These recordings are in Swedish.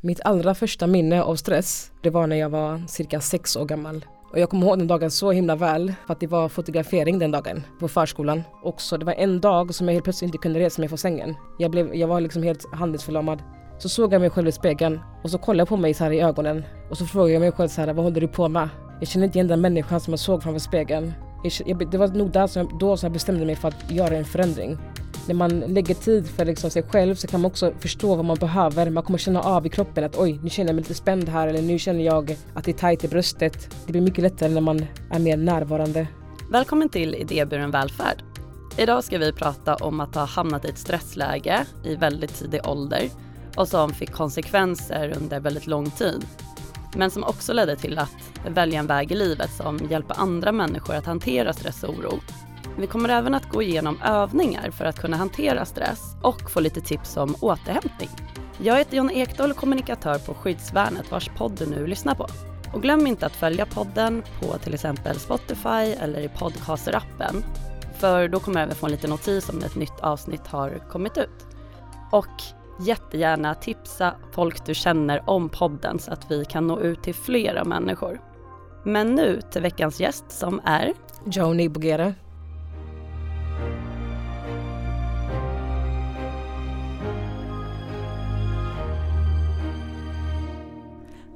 Mitt allra första minne av stress, det var när jag var cirka sex år gammal. Och jag kommer ihåg den dagen så himla väl för att det var fotografering den dagen på förskolan. Också det var en dag som jag helt plötsligt inte kunde resa mig från sängen. Jag, blev, jag var liksom helt handlingsförlamad. Så såg jag mig själv i spegeln och så kollade jag på mig så här i ögonen och så frågade jag mig själv så här, vad håller du på med? Jag kände inte igen den människan som jag såg framför spegeln. Jag, det var nog där som jag, då som jag bestämde mig för att göra en förändring när man lägger tid för liksom sig själv så kan man också förstå vad man behöver. Man kommer känna av i kroppen att oj, nu känner jag mig lite spänd här eller nu känner jag att det är tajt i bröstet. Det blir mycket lättare när man är mer närvarande. Välkommen till Idéburen välfärd. Idag ska vi prata om att ha hamnat i ett stressläge i väldigt tidig ålder och som fick konsekvenser under väldigt lång tid. Men som också ledde till att välja en väg i livet som hjälper andra människor att hantera stress och oro vi kommer även att gå igenom övningar för att kunna hantera stress och få lite tips om återhämtning. Jag heter Jonna Ekdahl, kommunikatör på Skyddsvärnet vars podd du nu lyssnar på. Och glöm inte att följa podden på till exempel Spotify eller i podcasterappen. För då kommer du även få en liten notis om ett nytt avsnitt har kommit ut. Och jättegärna tipsa folk du känner om podden så att vi kan nå ut till flera människor. Men nu till veckans gäst som är Joni Bogera.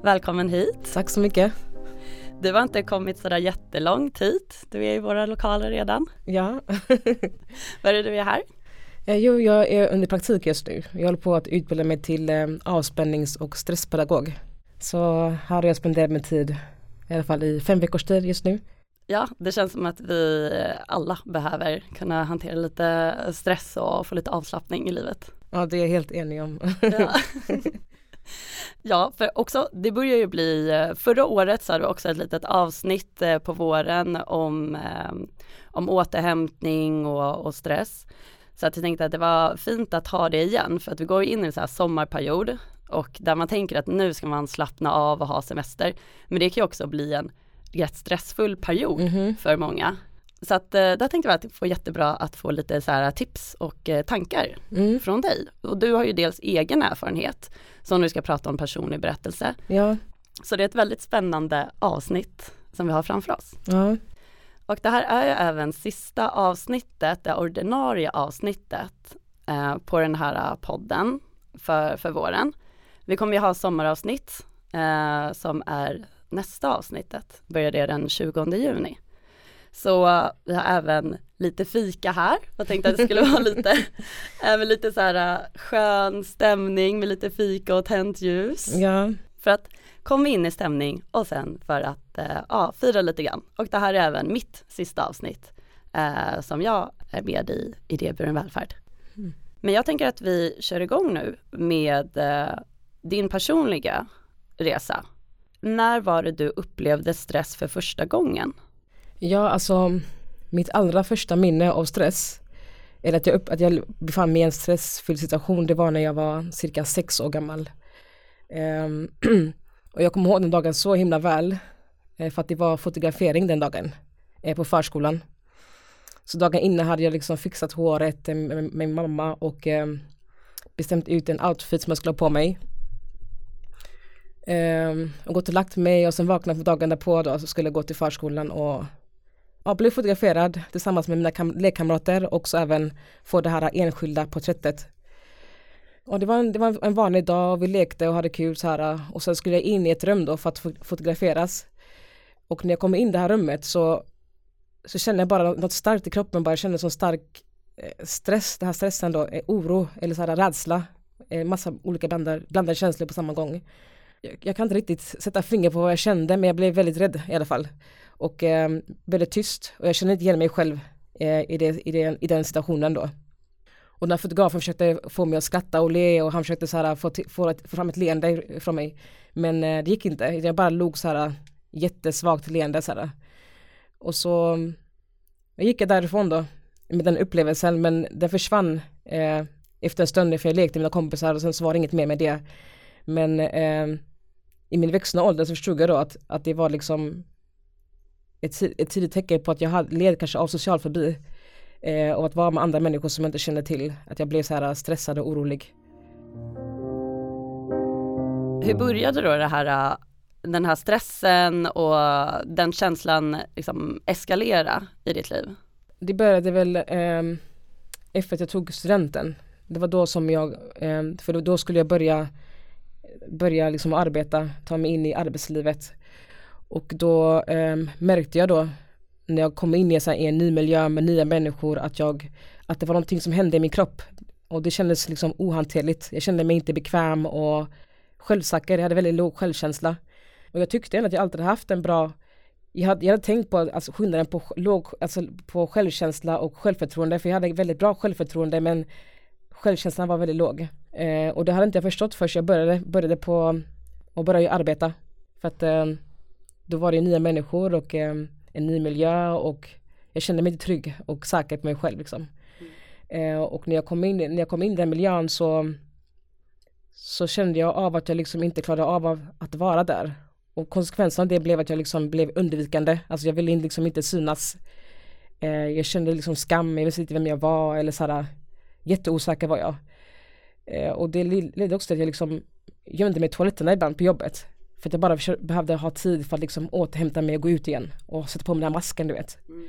Välkommen hit. Tack så mycket. Du har inte kommit sådär jättelångt hit. Du är i våra lokaler redan. Ja. Vad är det du är här? Eh, jo, jag är under praktik just nu. Jag håller på att utbilda mig till eh, avspännings och stresspedagog. Så här har jag spenderat min tid, i alla fall i fem veckors tid just nu. Ja, det känns som att vi alla behöver kunna hantera lite stress och få lite avslappning i livet. Ja, det är jag helt enig om. Ja. Ja, för också, det börjar ju bli, eh, förra året så hade du också ett litet avsnitt eh, på våren om, eh, om återhämtning och, och stress. Så att jag tänkte att det var fint att ha det igen för att vi går in i en så här sommarperiod och där man tänker att nu ska man slappna av och ha semester. Men det kan ju också bli en rätt stressfull period mm -hmm. för många. Så att där tänkte jag att det var jättebra att få lite så här tips och tankar mm. från dig. Och du har ju dels egen erfarenhet som nu ska prata om personlig berättelse. Ja. Så det är ett väldigt spännande avsnitt som vi har framför oss. Ja. Och det här är ju även sista avsnittet, det ordinarie avsnittet eh, på den här podden för, för våren. Vi kommer ju ha sommaravsnitt eh, som är nästa avsnittet, börjar det den 20 juni. Så vi har även lite fika här. Jag tänkte att det skulle vara lite, även lite så här äh, skön stämning med lite fika och tänt ljus. Ja. För att komma in i stämning och sen för att äh, ja, fira lite grann. Och det här är även mitt sista avsnitt eh, som jag är med i Idéburen välfärd. Mm. Men jag tänker att vi kör igång nu med eh, din personliga resa. När var det du upplevde stress för första gången? Ja, alltså mitt allra första minne av stress eller att jag, att jag befann mig i en stressfylld situation det var när jag var cirka sex år gammal. Um, och jag kommer ihåg den dagen så himla väl eh, för att det var fotografering den dagen eh, på förskolan. Så dagen innan hade jag liksom fixat håret eh, med, med min mamma och eh, bestämt ut en outfit som jag skulle ha på mig. Um, och gått och lagt mig och sen vaknat på dagen därpå då så skulle jag gå till förskolan och ja, blev fotograferad tillsammans med mina lekkamrater och så även få det här enskilda porträttet. Och det var, en, det var en vanlig dag och vi lekte och hade kul så här och sen skulle jag in i ett rum då för att fotograferas. Och när jag kom in i det här rummet så, så kände jag bara något starkt i kroppen, bara jag kände sån stark eh, stress, den här stressen då, oro eller så här rädsla, eh, massa olika blandade, blandade känslor på samma gång. Jag, jag kan inte riktigt sätta finger på vad jag kände men jag blev väldigt rädd i alla fall och eh, väldigt tyst och jag kände inte igen mig själv eh, i, det, i, det, i den situationen då. Och den här fotografen försökte få mig att skratta och le och han försökte så här få, få, få fram ett leende från mig. Men eh, det gick inte, jag bara log så här jättesvagt leende så här. Och så jag gick jag därifrån då med den upplevelsen men den försvann eh, efter en stund för jag lekte med mina kompisar och sen så var det inget mer med det. Men eh, i min vuxna ålder så förstod jag då att, att det var liksom ett, ett tidigt tecken på att jag hade, led kanske av social fobi eh, och att vara med andra människor som jag inte kände till. Att jag blev så här stressad och orolig. Hur började då det här, den här stressen och den känslan liksom eskalera i ditt liv? Det började väl eh, efter att jag tog studenten. Det var då som jag, eh, för då skulle jag börja, börja liksom arbeta, ta mig in i arbetslivet. Och då eh, märkte jag då när jag kom in i, här, i en ny miljö med nya människor att jag, att det var någonting som hände i min kropp. Och det kändes liksom ohanterligt. Jag kände mig inte bekväm och självsäker. Jag hade väldigt låg självkänsla. Och jag tyckte ändå att jag alltid haft en bra jag hade, jag hade tänkt på alltså, skillnaden på, låg, alltså, på självkänsla och självförtroende för jag hade väldigt bra självförtroende men självkänslan var väldigt låg. Eh, och det hade inte jag förstått först jag började, började på och började arbeta. För att eh, då var det nya människor och eh, en ny miljö och jag kände mig inte trygg och säker på mig själv liksom. Mm. Eh, och när jag kom in, när jag kom in i den miljön så så kände jag av att jag liksom inte klarade av att vara där. Och konsekvensen av det blev att jag liksom blev undvikande. Alltså jag ville liksom inte synas. Eh, jag kände liksom skam, jag visste inte vem jag var eller sådär jätteosäker var jag. Eh, och det ledde också till att jag liksom gömde mig i toaletterna ibland på jobbet. För att jag bara behövde ha tid för att liksom återhämta mig och gå ut igen och sätta på mig den här masken du vet. Mm.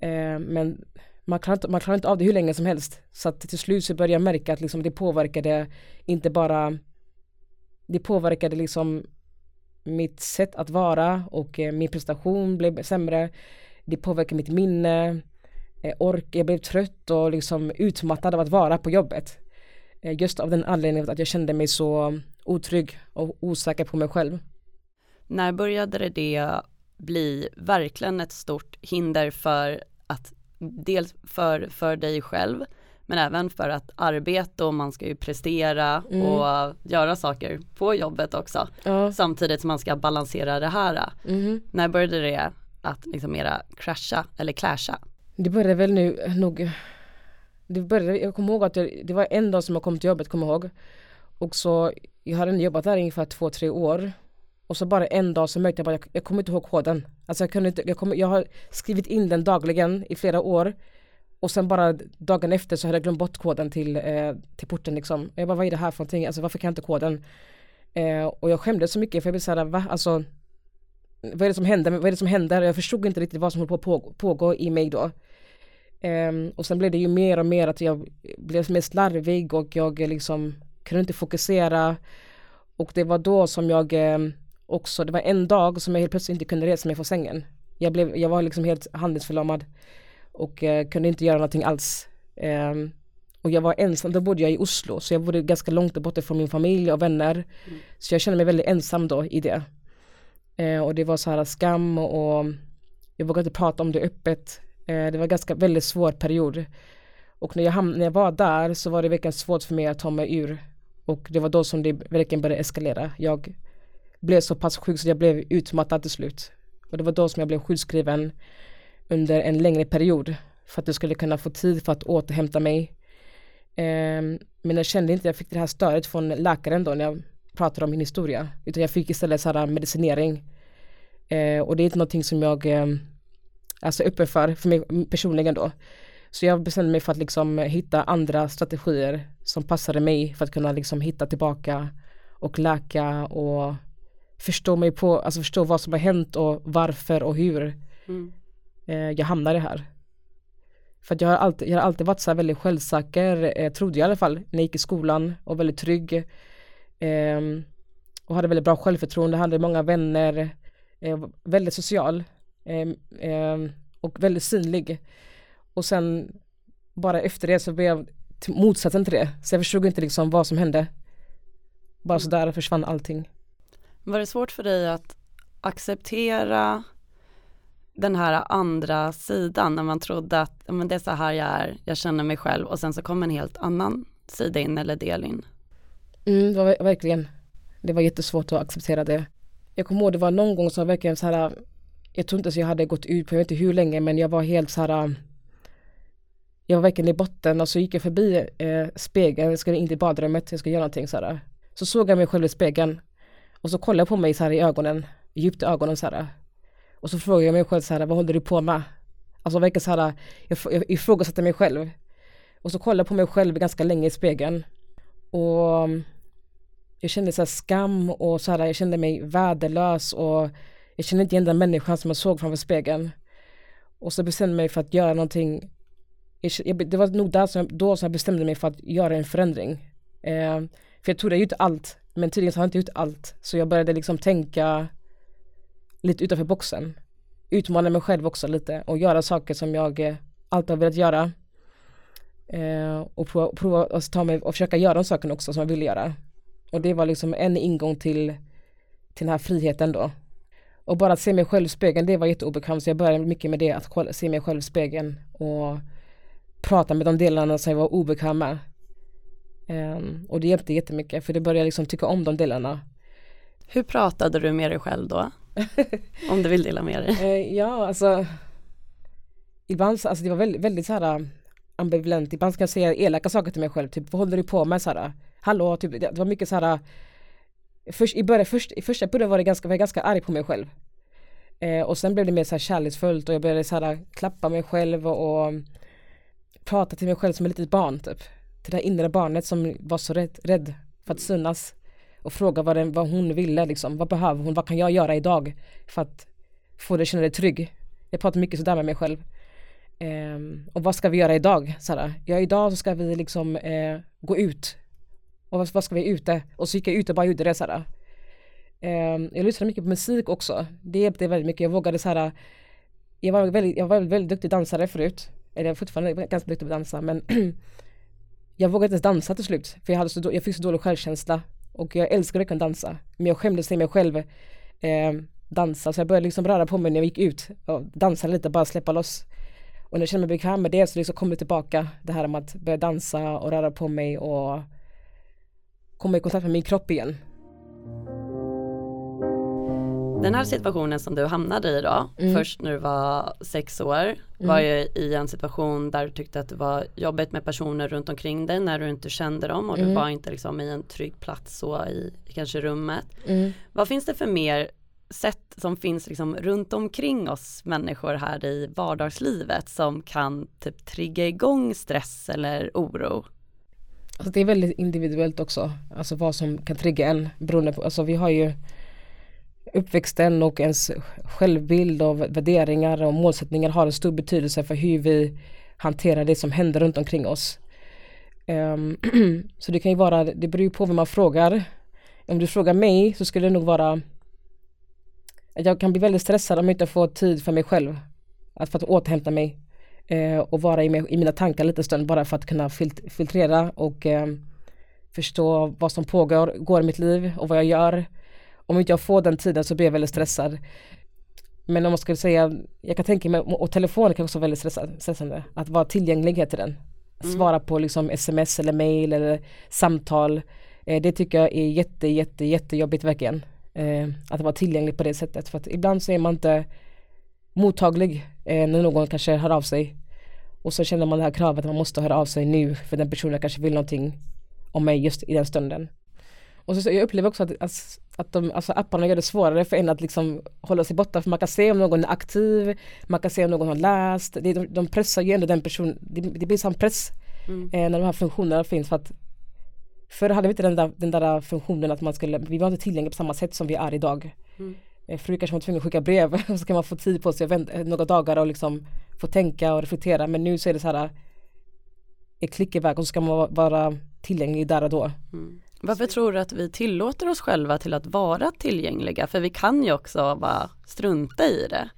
Eh, men man klarar, inte, man klarar inte av det hur länge som helst. Så att till slut så började jag märka att liksom det påverkade inte bara det påverkade liksom mitt sätt att vara och eh, min prestation blev sämre. Det påverkade mitt minne, ork, jag blev trött och liksom utmattad av att vara på jobbet. Eh, just av den anledningen att jag kände mig så otrygg och osäker på mig själv. När började det bli verkligen ett stort hinder för att dels för, för dig själv men även för att arbeta och man ska ju prestera mm. och göra saker på jobbet också. Ja. Samtidigt som man ska balansera det här. Mm. När började det att liksom mera crasha eller clasha? Det började väl nu eh, nog eh, det började, jag kommer ihåg att det, det var en dag som jag kom till jobbet, kommer ihåg. Och så, jag hade jobbat där i ungefär två, tre år. Och så bara en dag så märkte jag bara, jag, jag kommer inte ihåg koden. Alltså jag kunde inte, jag, kom, jag har skrivit in den dagligen i flera år. Och sen bara dagen efter så hade jag glömt bort koden till, eh, till porten liksom. Jag bara, vad är det här för någonting? Alltså varför kan jag inte koden? Eh, och jag skämdes så mycket för jag blev såhär, va? Alltså vad är det som händer? Vad är det som händer? Jag förstod inte riktigt vad som höll på att pågå i mig då. Um, och sen blev det ju mer och mer att jag blev mer slarvig och jag liksom kunde inte fokusera. Och det var då som jag um, också, det var en dag som jag helt plötsligt inte kunde resa mig från sängen. Jag, blev, jag var liksom helt handlingsförlamad och uh, kunde inte göra någonting alls. Um, och jag var ensam, då bodde jag i Oslo så jag bodde ganska långt bort från min familj och vänner. Mm. Så jag kände mig väldigt ensam då i det. Uh, och det var så här skam och, och jag vågade inte prata om det öppet. Eh, det var ganska väldigt svår period. Och när jag, när jag var där så var det verkligen svårt för mig att ta mig ur. Och det var då som det verkligen började eskalera. Jag blev så pass sjuk så jag blev utmattad till slut. Och det var då som jag blev sjukskriven under en längre period för att jag skulle kunna få tid för att återhämta mig. Um, men jag kände inte, att jag fick det här stödet från läkaren då när jag pratade om min historia. Utan jag fick istället så här medicinering. Uh, och det är inte någonting som jag um, alltså öppen för, mig personligen då. Så jag bestämde mig för att liksom hitta andra strategier som passade mig för att kunna liksom hitta tillbaka och läka och förstå mig på, alltså förstå vad som har hänt och varför och hur mm. eh, jag hamnade här. För att jag har alltid, jag har alltid varit så väldigt självsäker, eh, trodde jag i alla fall, när jag gick i skolan och väldigt trygg. Eh, och hade väldigt bra självförtroende, hade många vänner, eh, väldigt social ehm, och väldigt synlig. Och sen bara efter det så blev jag motsatsen till det. Så jag förstod inte liksom vad som hände. Bara sådär försvann allting. Var det svårt för dig att acceptera den här andra sidan när man trodde att men det är så här jag är, jag känner mig själv och sen så kom en helt annan sida in eller del in? Mm, det var verkligen, det var jättesvårt att acceptera det. Jag kommer ihåg det var någon gång som verkligen så här, jag tror inte att jag hade gått ut på, jag vet inte hur länge men jag var helt så här äh, jag var verkligen i botten och så gick jag förbi eh, spegeln, jag skulle in till badrummet, jag skulle göra någonting så här. Så såg jag mig själv i spegeln och så kollade jag på mig så här i ögonen, djupt i ögonen så här. Och så frågade jag mig själv så här, vad håller du på med? Alltså verkligen så här, jag, jag ifrågasatte mig själv. Och så kollade jag på mig själv ganska länge i spegeln. Och mm, jag kände så skam och så här, jag kände mig värdelös och jag kände inte igen den människan som jag såg framför spegeln. Och så bestämde jag mig för att göra någonting. Jag, det var nog där som jag, då som jag bestämde mig för att göra en förändring. Eh, för jag trodde jag gjort allt, men tydligen så har jag inte gjort allt. Så jag började liksom tänka lite utanför boxen. Utmana mig själv också lite och göra saker som jag eh, alltid har velat göra. Eh, och prova, prova att ta mig och försöka göra de sakerna också som jag ville göra. Och det var liksom en ingång till, till den här friheten då. Och bara att se mig själv i spegeln, det var jätteobekvämt. Så jag började mycket med det, att se mig själv i spegeln och prata med de delarna som jag var obekväm med. Um, och det hjälpte jättemycket för det började liksom tycka om de delarna. Hur pratade du med dig själv då? om du vill dela med dig. Uh, ja, alltså ibland, alltså det var väldigt, väldigt så här ambivalent. Ibland ska jag säga elaka saker till mig själv, typ vad håller du på med? Så här, Hallå, typ, det var mycket så här först, i, början, först, I första början var, det ganska, var jag ganska arg på mig själv. Eh, och sen blev det mer så här kärleksfullt och jag började så här, klappa mig själv och, och mm, prata till mig själv som ett litet barn typ. Till det här inre barnet som var så rädd, rädd för att synas. Och fråga vad, den, vad hon ville liksom. Vad behöver hon? Vad kan jag göra idag? För att få dig att känna dig trygg. Jag pratar mycket sådär med mig själv. Eh, och vad ska vi göra idag? Såhär, ja idag så ska vi liksom eh, gå ut. Och vad, ska vi ute? Och så gick jag ut och bara gjorde det såhär. här. Ehm, jag lyssnade mycket på musik också. Det hjälpte väldigt mycket. Jag vågade såhär. Jag var väldigt, jag var väldigt duktig dansare förut. Eller jag är fortfarande ganska duktig på att dansa men jag vågade inte ens dansa till slut. För jag, hade så, jag fick så dålig självkänsla. Och jag älskade att kunna dansa. Men jag skämdes till mig själv eh, dansa. Så jag började liksom röra på mig när jag gick ut. Och dansa lite, bara släppa loss. Och när jag kände mig bekväm med det så liksom kom det tillbaka. Det här med att börja dansa och röra på mig och komma i kontakt med min kropp igen. Den här situationen som du hamnade i då, mm. först när du var sex år, mm. var ju i en situation där du tyckte att det var jobbigt med personer runt omkring dig när du inte kände dem och mm. du var inte liksom i en trygg plats så i, kanske rummet. Mm. Vad finns det för mer sätt som finns liksom runt omkring oss människor här i vardagslivet som kan typ trigga igång stress eller oro? Alltså det är väldigt individuellt också, alltså vad som kan trigga en beroende på, alltså vi har ju uppväxten och ens självbild och värderingar och målsättningar har en stor betydelse för hur vi hanterar det som händer runt omkring oss. Um, så det kan ju vara, det beror ju på vem man frågar. Om du frågar mig så skulle det nog vara jag kan bli väldigt stressad om jag inte får tid för mig själv. Att för att återhämta mig eh, och vara i, mig, i, mina tankar lite stund bara för att kunna filt filtrera och eh, förstå vad som pågår går i mitt liv och vad jag gör. Om inte jag får den tiden så blir jag väldigt stressad. Men om man skulle säga, jag kan tänka mig, och telefonen kan också vara väldigt stressande, att vara tillgänglig till den. Mm. Svara på liksom sms eller mail eller samtal. Eh, det tycker jag är jätte, jätte, jättejobbigt verkligen eh, att vara tillgänglig på det sättet. För att ibland så är man inte mottaglig eh, när någon kanske hör av sig. Och så känner man det här kravet att man måste höra av sig nu för den personen kanske vill någonting om mig just i den stunden. Och så, så jag upplever också att, att, att de, alltså apparna gör det svårare för en att liksom hålla sig borta för man kan se om någon är aktiv, man kan se om någon har läst, det, de, de pressar ju ändå den personen, det, det blir som press mm. eh, när de här funktionerna finns för att Förr hade vi inte den där, den där funktionen att man skulle, vi var inte tillgängliga på samma sätt som vi är idag. Mm. Eh, förut kanske var tvungen att skicka brev och så kan man få tid på sig vänta, några dagar och liksom få tänka och reflektera men nu så är det så här ett klick iväg och så ska man vara tillgänglig där och då. Mm. Varför tror du att vi tillåter oss själva till att vara tillgängliga? För vi kan ju också bara strunta i det.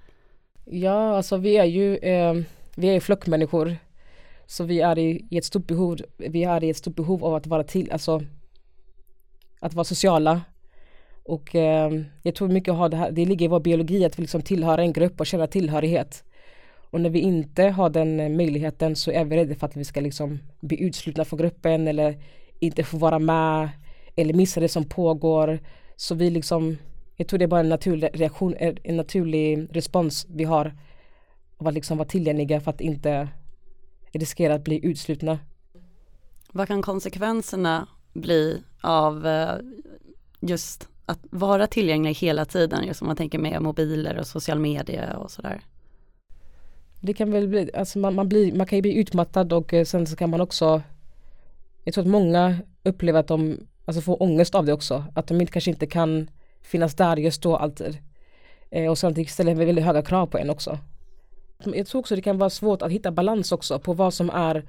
Ja, alltså vi är ju eh, vi är flockmänniskor så vi är i, i, ett stort behov, vi är i ett stort behov av att vara till, alltså att vara sociala. Och eh, jag tror mycket har det här, det ligger i vår biologi att vi liksom tillhör en grupp och känna tillhörighet. Och när vi inte har den möjligheten så är vi rädda för att vi ska liksom bli utslutna från gruppen eller inte få vara med eller missa det som pågår. Så vi liksom, jag tror det är bara en naturlig reaktion, eh, en naturlig respons vi har av att liksom vara tillgängliga för att inte riskera att bli utslutna. Vad kan konsekvenserna bli av eh, just att vara tillgänglig hela tiden, just om man tänker med mobiler och social media och sådär? Det kan väl bli, alltså man, man, blir, man kan ju bli utmattad och eh, sen så kan man också Jag tror att många upplever att de alltså får ångest av det också. Att de inte, kanske inte kan finnas där just då alltid. Eh, och samtidigt ställer väldigt höga krav på en också. Jag tror också det kan vara svårt att hitta balans också på vad som är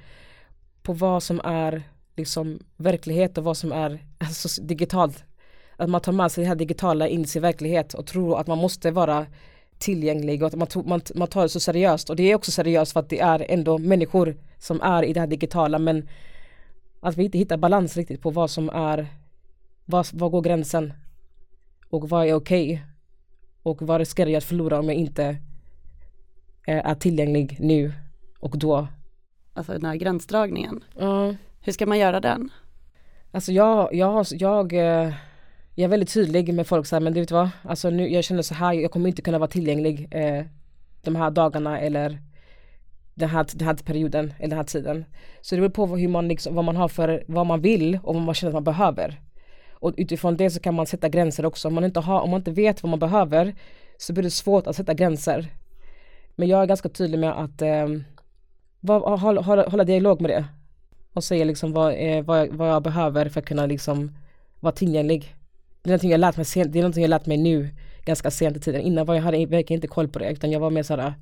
på vad som är liksom verklighet och vad som är alltså, digitalt. Att man tar med sig det här digitala in i sin verklighet och tror att man måste vara tillgänglig och att man, tog, man, man tar det så seriöst och det är också seriöst för att det är ändå människor som är i det här digitala men att vi inte hittar balans riktigt på vad som är vad, vad går gränsen och vad är okej okay, och vad riskerar jag att förlora om jag inte eh, är tillgänglig nu och då. Alltså den här gränsdragningen. Uh, Hur ska man göra den? Alltså jag, jag, jag, eh, jag är väldigt tydlig med folk så här, men du vet vad, alltså nu, jag känner så här, jag kommer inte kunna vara tillgänglig eh, de här dagarna eller den här, den här perioden eller den här tiden. Så det beror på hur man liksom, vad man har för, vad man vill och vad man känner att man behöver. Och utifrån det så kan man sätta gränser också. Om man inte, har, om man inte vet vad man behöver så blir det svårt att sätta gränser. Men jag är ganska tydlig med att eh, vad, hålla, hålla, hålla dialog med det. Och säga liksom vad, eh, vad, jag, vad jag behöver för att kunna liksom vara tillgänglig. Det är någonting jag lärt mig sent, det är någonting jag lärt mig nu ganska sent i tiden. Innan var jag hade verkligen inte koll på det utan jag var mer såhär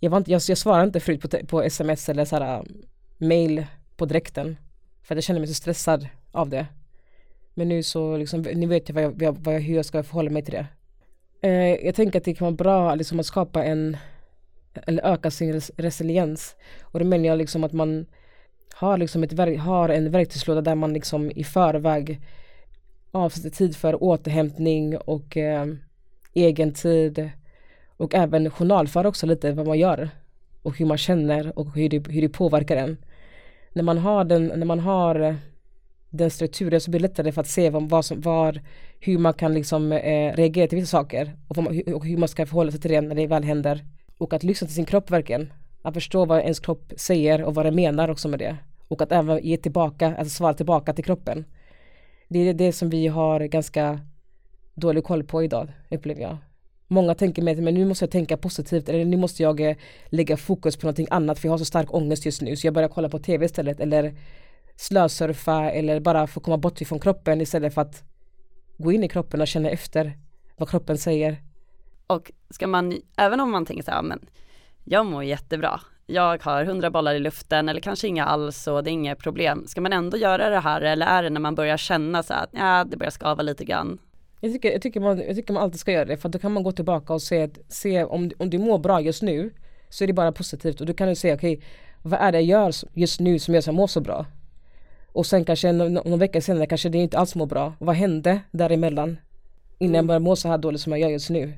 jag, var inte, jag, jag svarade inte förut på, på sms eller såhär um, mail på direkten. För att jag kände mig så stressad av det. Men nu så liksom, nu vet jag, vad jag, vad jag hur jag ska förhålla mig till det. Eh, jag tänker att det kan vara bra liksom, att skapa en, eller öka sin res resiliens. Och det menar jag liksom att man har, liksom ett, har en verktygslåda där man liksom i förväg avsätter tid för återhämtning och eh, egen tid och även journalföra också lite vad man gör och hur man känner och hur det, hur det påverkar en. När man har den, när man har den strukturen så blir det lättare för att se vad, vad som, var, hur man kan liksom eh, reagera till vissa saker och, man, och, hur man ska förhålla sig till det när det väl händer. Och att lyssna till sin kropp verkligen. Att förstå vad ens kropp säger och vad den menar också med det. Och att även ge tillbaka, alltså svara tillbaka till kroppen. Det är det som vi har ganska dålig koll på idag, upplever jag. Många tänker med men nu måste jag tänka positivt eller nu måste jag eh, lägga fokus på någonting annat för jag har så stark ångest just nu så jag börjar kolla på tv istället eller slösurfa eller bara få komma bort ifrån kroppen istället för att gå in i kroppen och känna efter vad kroppen säger. Och ska man, även om man tänker så här, men jag mår jättebra, jag har hundra bollar i luften eller kanske inga alls och det är inga problem. Ska man ändå göra det här eller är det när man börjar känna så att ja, det börjar skava lite grann? Jag tycker, jag, tycker man, jag tycker man alltid ska göra det för då kan man gå tillbaka och se, se om, om du mår bra just nu så är det bara positivt och då kan du säga okej okay, vad är det jag gör just nu som gör att jag mår så bra? Och sen kanske någon, någon vecka senare kanske det inte alls mår bra. Vad hände däremellan? Innan jag mm. började må så här dåligt som jag gör just nu.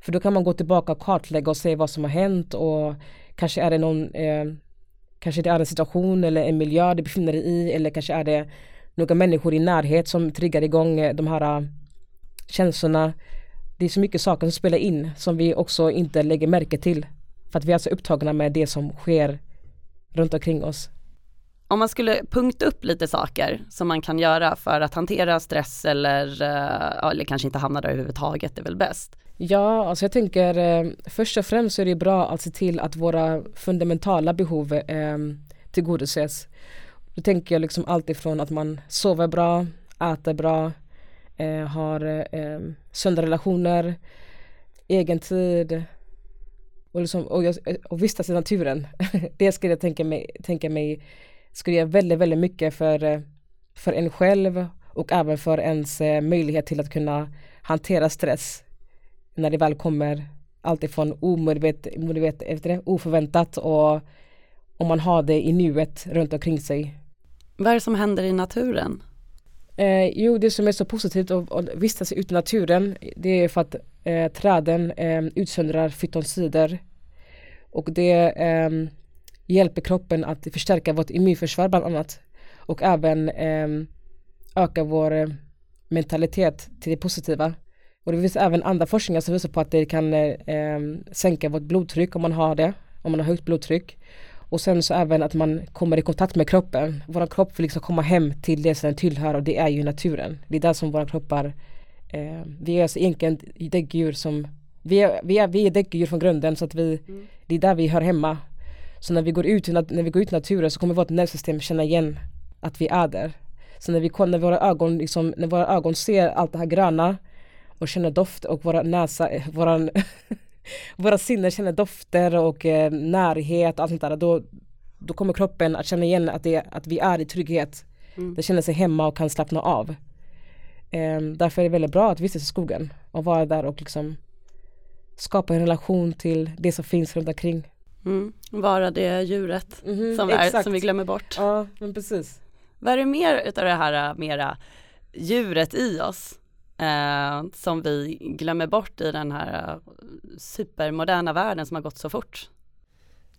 För då kan man gå tillbaka och kartlägga och se vad som har hänt och kanske är det någon eh, Kanske det är en situation eller en miljö du befinner dig i eller kanske är det några människor i närhet som triggar igång eh, de här eh, känslorna. Det är så mycket saker som spelar in som vi också inte lägger märke till. För att vi är så upptagna med det som sker runt omkring oss. Om man skulle punkta upp lite saker som man kan göra för att hantera stress eller, eh, eller kanske inte hamna där överhuvudtaget, det är väl bäst? Ja, alltså jag tänker eh, först och främst så är det bra att se till att våra fundamentala behov eh, tillgodoses. Då tänker jag liksom allt ifrån att man sover bra, äter bra, eh, har eh, sunda relationer, egen tid och, liksom, och, och vistas i naturen. det skulle jag tänka mig, tänka mig skulle göra väldigt, väldigt mycket för, eh, för en själv och även för ens eh, möjlighet till att kunna hantera stress när det väl kommer alltifrån omedvetet, oförväntat och om man har det i nuet runt omkring sig. Vad är det som händer i naturen? Eh, jo, det som är så positivt att, vistas ute i naturen det är för att eh, träden eh, utsöndrar fytonsider och det eh, hjälper kroppen att förstärka vårt immunförsvar bland annat och även eh, öka vår eh, mentalitet till det positiva. Och det finns även andra forskningar som visar på att det kan eh, sänka vårt blodtryck om man har det, om man har högt blodtryck. Och sen så även att man kommer i kontakt med kroppen. Vår kropp vill liksom komma hem till det som den tillhör och det är ju naturen. Det är där som våra kroppar, eh, vi är alltså egentligen däggdjur som, vi är, vi är, vi är däggdjur från grunden så att vi, mm. det är där vi hör hemma. Så när vi går ut, när vi går ut i naturen så kommer vårt nervsystem känna igen att vi är där. Så när, vi, när, våra ögon, liksom, när våra ögon ser allt det här gröna och känner doft och våra näsa, eh, våran våra sinnen känner dofter och eh, närhet och allt sånt där. Då, då kommer kroppen att känna igen att, det, att vi är i trygghet. Mm. Det känner sig hemma och kan slappna av. Eh, därför är det väldigt bra att vistas i skogen och vara där och liksom skapa en relation till det som finns runt omkring. Mm. Vara det djuret mm, som, är, som vi glömmer bort. Ja, men precis. Vad är det mer utav det här äh, mera djuret i oss eh, som vi glömmer bort i den här eh, supermoderna världen som har gått så fort?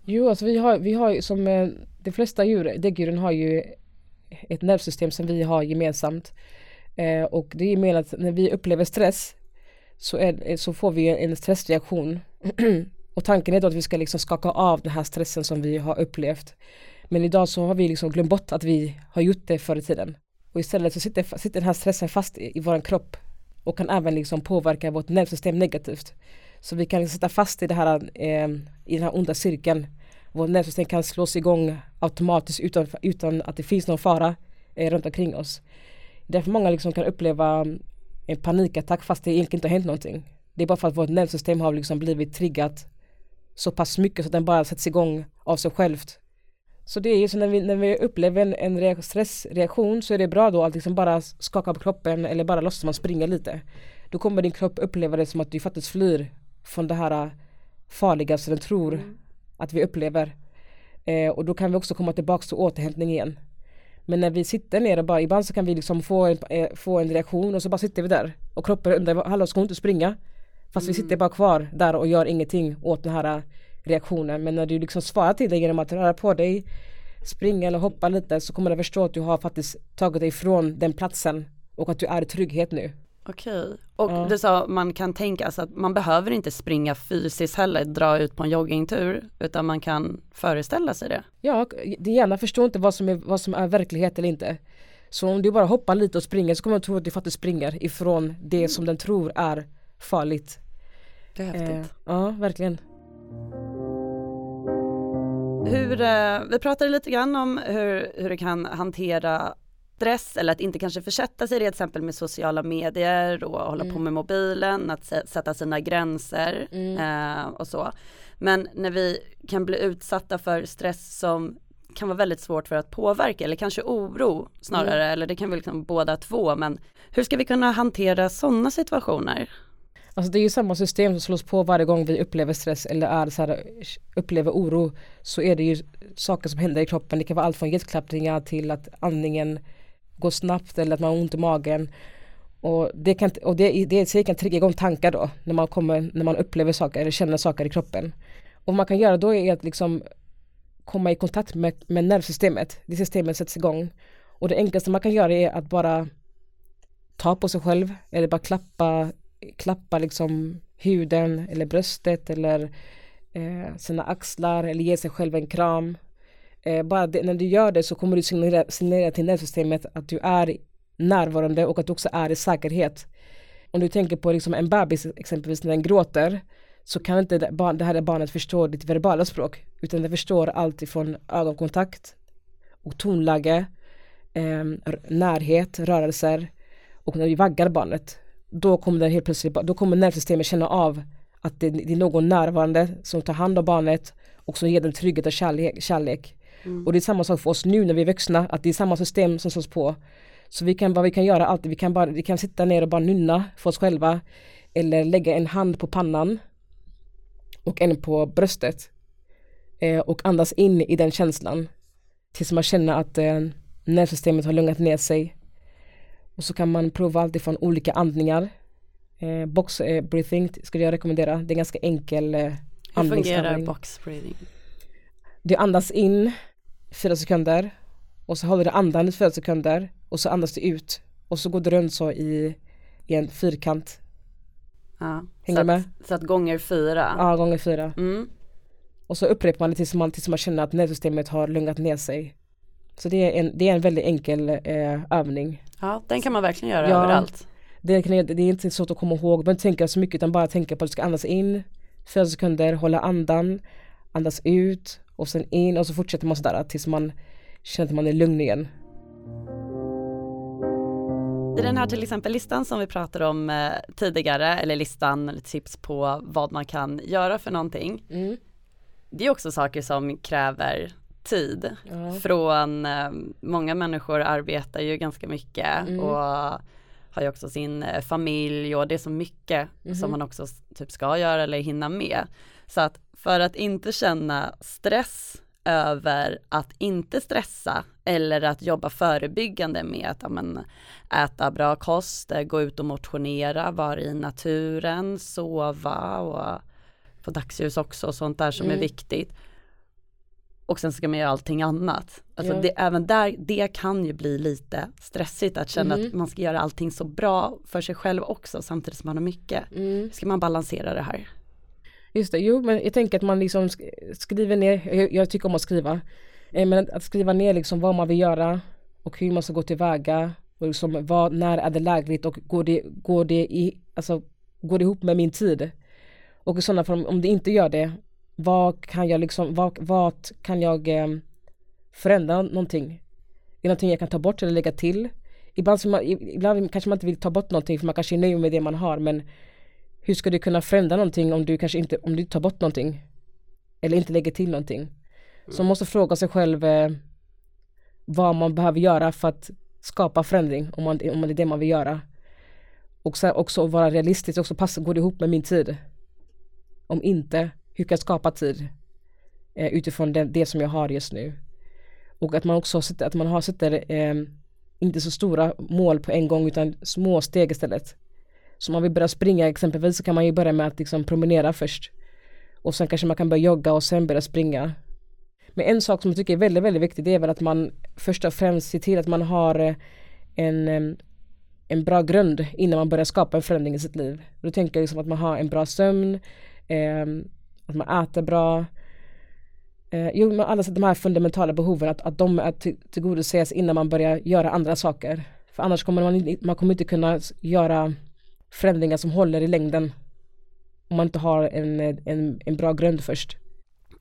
Jo, alltså vi har, vi har som eh, de flesta djur, däggdjuren har ju ett nervsystem som vi har gemensamt. Eh, och det är mer att när vi upplever stress så, är, eh, så får vi en stressreaktion. och tanken är då att vi ska liksom skaka av den här stressen som vi har upplevt. Men idag så har vi liksom glömt bort att vi har gjort det förr i tiden. Och istället så sitter, sitter den här stressen fast i, i vår kropp och kan även liksom påverka vårt nervsystem negativt. Så vi kan liksom sitta fast i, det här, eh, i den här onda cirkeln. Vårt nervsystem kan slås igång automatiskt utan, utan att det finns någon fara eh, runt omkring oss. Därför många liksom kan uppleva en panikattack fast det egentligen inte har hänt någonting. Det är bara för att vårt nervsystem har liksom blivit triggat så pass mycket så att den bara sätts igång av sig självt. Så det är ju så när vi, när vi upplever en, en stressreaktion så är det bra då att liksom bara skaka på kroppen eller bara låtsas man springa lite. Då kommer din kropp uppleva det som att du faktiskt flyr från det här farliga som den tror mm. att vi upplever. Eh, och då kan vi också komma tillbaka till återhämtning igen. Men när vi sitter ner och bara, ibland så kan vi liksom få en, eh, få en reaktion och så bara sitter vi där. Och kroppen undrar, hallå ska hon inte springa? Fast mm. vi sitter bara kvar där och gör ingenting åt den här reaktionen. Men när du liksom svarar till dig genom att röra på dig, springa eller hoppa lite så kommer du förstå att du har faktiskt tagit dig från den platsen och att du är i trygghet nu. Okej, och ja. du sa man kan tänka sig att man behöver inte springa fysiskt heller, dra ut på en joggingtur, utan man kan föreställa sig det. Ja, din hjärna förstår inte vad som, är, vad som är verklighet eller inte. Så om du bara hoppar lite och springer så kommer den tro att du faktiskt springer ifrån det mm. som den tror är farligt. Det är häftigt. Eh, ja, verkligen. Hur, eh, vi pratade lite grann om hur, hur du kan hantera stress eller att inte kanske försätta sig i det till exempel med sociala medier och hålla mm. på med mobilen, att sätta sina gränser mm. eh, och så. Men när vi kan bli utsatta för stress som kan vara väldigt svårt för att påverka eller kanske oro snarare mm. eller det kan vi liksom båda två men hur ska vi kunna hantera sådana situationer? Alltså det är ju samma system som slås på varje gång vi upplever stress eller är så här, upplever oro så är det ju saker som händer i kroppen. Det kan vara allt från hjärtklappningar till att andningen går snabbt eller att man har ont i magen. Och det kan, och det, det kan trigga igång tankar då när man, kommer, när man upplever saker eller känner saker i kroppen. Och vad man kan göra då är att liksom komma i kontakt med, med nervsystemet. Det systemet sätts igång. Och det enklaste man kan göra är att bara ta på sig själv eller bara klappa, klappa liksom huden eller bröstet eller eh, sina axlar eller ge sig själv en kram. Eh, bara det, när du gör det så kommer du signalera, signalera till nervsystemet att du är närvarande och att du också är i säkerhet. Om du tänker på liksom en bebis exempelvis när den gråter så kan inte det, det här barnet förstå ditt verbala språk utan det förstår allt ifrån ögonkontakt och tonläge, eh, närhet, rörelser och när vi vaggar barnet då kommer den helt plötsligt, då kommer nervsystemet känna av att det, det, är någon närvarande som tar hand om barnet och som ger den trygghet och kärlek. kärlek. Mm. Och det är samma sak för oss nu när vi är vuxna, att det är samma system som slås på. Så vi kan, vad vi kan göra alltid, vi kan, bara, vi kan sitta ner och bara nynna för oss själva eller lägga en hand på pannan och en på bröstet eh, och andas in i den känslan tills man känner att eh, nervsystemet har lugnat ner sig och så kan man prova allt ifrån olika andningar eh, box eh, breathing skulle jag rekommendera, det är ganska enkel eh, Hur fungerar box breathing? Du andas in fyra sekunder och så håller du andan i fyra sekunder och så andas du ut och så går du runt så i, i en fyrkant. Ja, Hänger du med? Så att gånger fyra? Ja, gånger fyra. Mm. Och så upprepar man det tills man, tills man känner att nervsystemet har lugnat ner sig. Så det är en, det är en väldigt enkel eh, övning. Ja, den kan man verkligen göra ja, överallt. Det, kan, det är inte svårt att komma ihåg, inte tänka så mycket utan bara tänka på att du ska andas in fyra sekunder, hålla andan, andas ut och sen in och så fortsätter man sådär tills man känner att man är lugn igen. I den här till exempel listan som vi pratade om eh, tidigare, eller listan, eller tips på vad man kan göra för någonting. Mm. Det är också saker som kräver tid. Ja. Från, eh, många människor arbetar ju ganska mycket Mm. och har ju också sin eh, familj och det är så mycket Mhm. som man också typ ska göra eller hinna med. Så att för att inte känna stress över att inte stressa eller att jobba förebyggande med att ja, men, äta bra kost, eh, gå ut och motionera, vara i naturen, sova och få dagsljus också och sånt där som Mm. är viktigt. Och sen ska man göra allting annat. Alltså Ja. det, även där, det kan ju bli lite stressigt att känna Mhm. att man ska göra allting så bra för sig själv också samtidigt som man har mycket. Mm. Ska man balansera det här? Just det, jo men jag tänker att man liksom sk- skriver ner, jag, jag tycker om att skriva, eh, men att, att skriva ner liksom vad man vill göra och hur man ska gå tillväga och liksom vad, när är det lägligt och går det, går det i, alltså går det ihop med min tid? Och i sådana fall, om det inte gör det, vad kan jag liksom, vad, vad kan jag eh, förändra någonting? Är det någonting jag kan ta bort eller lägga till? Ibland, man, ibland kanske man inte vill ta bort någonting för man kanske är nöjd med det man har men hur ska du kunna förändra någonting om du kanske inte, om du tar bort någonting? Eller inte lägger till någonting. Så man måste fråga sig själv eh, vad man behöver göra för att skapa förändring om man, om det är det man vill göra. Och sen också vara realistisk, också passa, går det ihop med min tid? Om inte, hur kan jag skapa tid? Eh, utifrån det, det som jag har just nu. Och att man också sätter, att man har sätter eh, inte så stora mål på en gång utan små steg istället. Så om man vill börja springa exempelvis så kan man ju börja med att liksom promenera först. Och sen kanske man kan börja jogga och sen börja springa. Men en sak som jag tycker är väldigt, väldigt viktig det är väl att man först och främst ser till att man har eh, en, ehm, en bra grund innan man börjar skapa en förändring i sitt liv. Då tänker jag liksom att man har en bra sömn, eh, att man äter bra. Eh, jo, men alla de här fundamentala behoven, att, att de är till, tillgodoses innan man börjar göra andra saker. För annars kommer man, man kommer inte kunna göra förändringar som håller i längden om man inte har en, en, en bra grund först.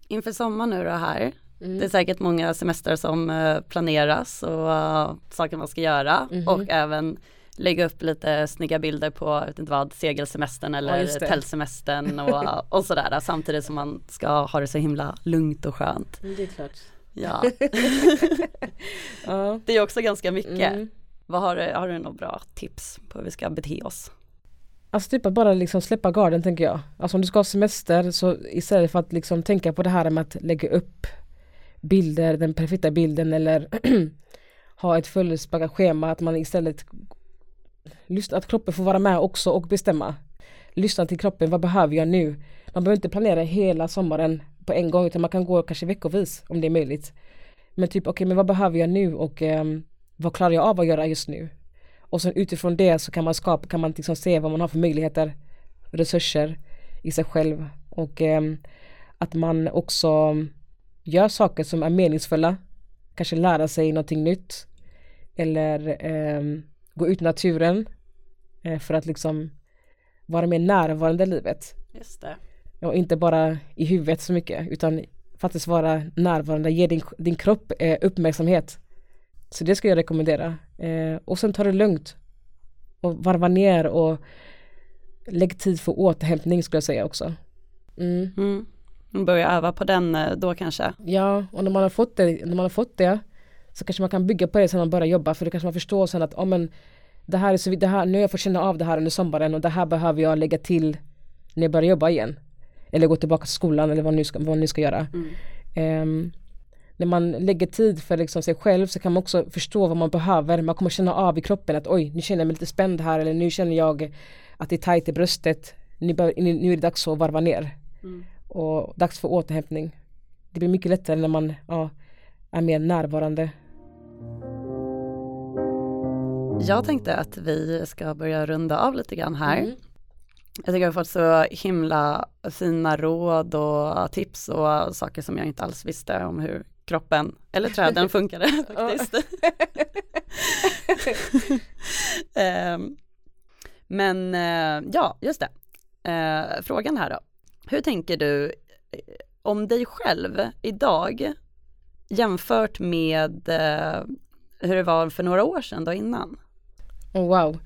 Inför sommar nu då här, Mm. det är säkert många semester som eh, planeras och eh, saker man ska göra Mhm. och även lägga upp lite snygga bilder på, inte vad, segelsemestern Ja, eller det. tältsemestern och, och sådär samtidigt som man ska ha det så himla lugnt och skönt. Det är klart. Ja, Ja. det är också ganska mycket. Mm. Vad har, du, har du några bra tips på hur vi ska bete oss? Alltså typ att bara liksom släppa garden tänker jag. Alltså om du ska ha semester så istället för att liksom tänka på det här med att lägga upp bilder, den perfekta bilden eller ha ett fullspäckat schema att man istället lyssna, att kroppen får vara med också och bestämma. Lyssna till kroppen, vad behöver jag nu? Man behöver inte planera hela sommaren på en gång utan man kan gå kanske veckovis om det är möjligt. Men typ okej men vad behöver jag nu och ehm, vad klarar jag av att göra just nu? Och sen utifrån det så kan man skapa, kan man liksom se vad man har för möjligheter, resurser i sig själv och ehm, att man också gör saker som är meningsfulla, kanske lära sig någonting nytt eller ehm, gå ut i naturen eh, för att liksom vara mer närvarande i livet Just det. och inte bara i huvudet så mycket utan faktiskt vara närvarande, ge din, din kropp eh, uppmärksamhet. Så det ska jag rekommendera. Eh, och sen ta det lugnt och varva ner och lägg tid för återhämtning skulle jag säga också. Mm. Mm. Börja öva på den eh, då kanske. Ja, och när man har fått det, när man har fått det så kanske man kan bygga på det sen man börjar jobba för då kanske man förstår sen att oh, men, det här är så, det här, nu har jag fått känna av det här under sommaren och det här behöver jag lägga till när jag börjar jobba igen. Eller gå tillbaka till skolan eller vad ska, vad ni ska göra. Ehm, när man lägger tid för liksom sig själv så kan man också förstå vad man behöver. Man kommer känna av i kroppen att oj, nu känner jag mig lite spänd här eller nu känner jag att det är tajt i bröstet. Nu, bör, nu, nu är det dags att varva ner. Och dags för återhämtning. Det blir mycket lättare när man ja, är mer närvarande. Jag tänkte att vi ska börja runda av lite grann här. Mm. Jag tycker jag har fått så himla fina råd och tips och saker som jag inte alls visste om hur kroppen eller träden funkade faktiskt. Ehm, Men eh, ja, just det. Eh, Frågan här då. Hur tänker du eh, om dig själv idag jämfört med hur det var för några år sedan då innan? Oh, wow.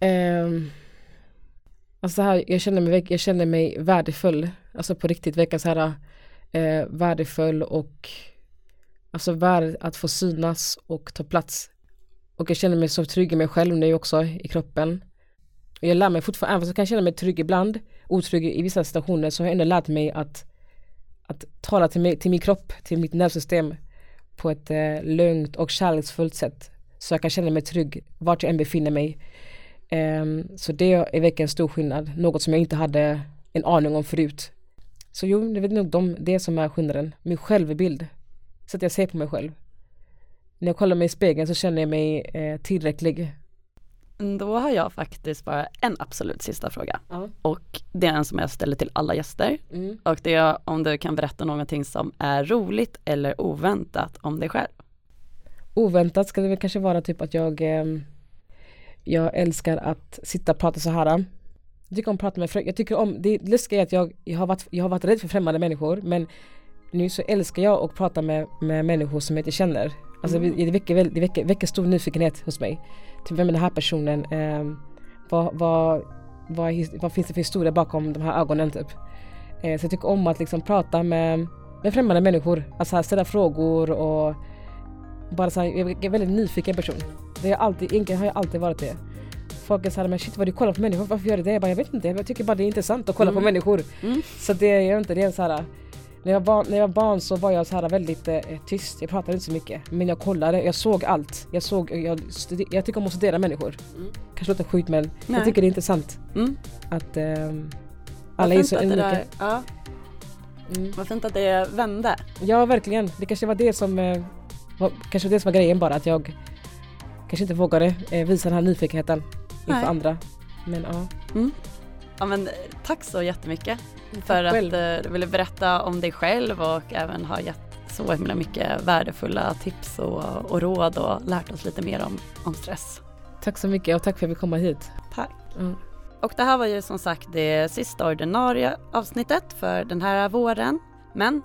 Um, alltså här, jag, känner mig, jag känner mig värdefull. Alltså på riktigt, verkar så här uh, värdefull och alltså värd att få synas och ta plats. Och jag känner mig så trygg i mig själv nu också i kroppen. Och jag lär mig fortfarande, även om jag kan känna mig trygg ibland, otrygg i vissa situationer, så har jag ändå lärt mig att, att tala till, mig, till min kropp, till mitt nervsystem på ett eh, lugnt och kärleksfullt sätt. Så jag kan känna mig trygg vart jag än befinner mig. Um, så det är verkligen en stor skillnad, något som jag inte hade en aning om förut. Så jo, det är nog de, det som är skillnaden, min självbild. Så att jag ser på mig själv. När jag kollar mig i spegeln så känner jag mig eh, tillräcklig. Då har jag faktiskt bara en absolut sista fråga. Ja. Och det är en som jag ställer till alla gäster. Mm. Och det är om du kan berätta någonting som är roligt eller oväntat om dig själv. Oväntat ska det väl kanske vara typ att jag eh, Jag älskar att sitta och prata så här. Jag tycker om att prata med Jag tycker om, det lustiga är att jag, jag, har varit, jag har varit rädd för främmande människor men nu så älskar jag att prata med, med människor som jag inte känner. Alltså Mm. det, väcker, det väcker, väcker stor nyfikenhet hos mig. Typ vem är den här personen? Eh, vad, vad, vad, vad finns det för historia bakom de här ögonen typ? Eh, så jag tycker om att liksom prata med, med främmande människor. Alltså ställa frågor och bara så här, jag är en väldigt nyfiken person. Det är alltid, egentligen har jag alltid varit det. Folk är såhär, men shit vad du kollar på människor, varför gör du det? Jag bara, jag vet inte, jag tycker bara det är intressant att kolla på Mm. människor. Mm. Så det är jag inte, det är så här. När jag, var, när jag var barn så var jag så här väldigt eh, tyst, jag pratade inte så mycket. Men jag kollade, jag såg allt. Jag, såg, jag, jag tycker om att studera människor. Mm. Kanske låter sjukt men Nej. jag tycker det är intressant Mm. att Vad alla är så unika. där, ja, Mm. vad fint att det vände. Ja verkligen, det kanske var det som eh, var, kanske det som var grejen bara att jag kanske inte vågade eh, visa den här nyfikenheten inför Nej. andra. Men ja. Ja, men, eh, tack så jättemycket för att själv. eh, du ville berätta om dig själv och även ha gett så himla mycket värdefulla tips och, och råd och lärt oss lite mer om, om stress. Tack så mycket och tack för att vi kom hit. Tack. Mm. Och det här var ju som sagt det sista ordinarie avsnittet för den här våren. Men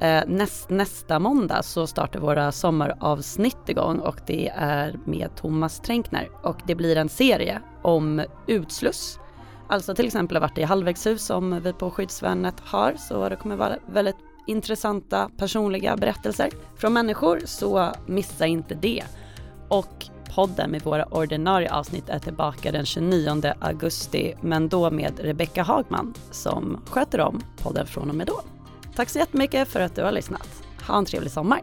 Eh, näst, nästa måndag så startar våra sommaravsnitt igång och det är med Thomas Tränkner och det blir en serie om utsluss. Alltså till exempel har varit i halvvägshus som vi på Skyddsvärnet har så det kommer vara väldigt intressanta personliga berättelser från människor så missa inte det. Och podden med våra ordinarie avsnitt är tillbaka den 29 augusti men då med Rebecka Hagman som sköter om podden från och med då. Tack så jättemycket för att du har lyssnat. Ha en trevlig sommar!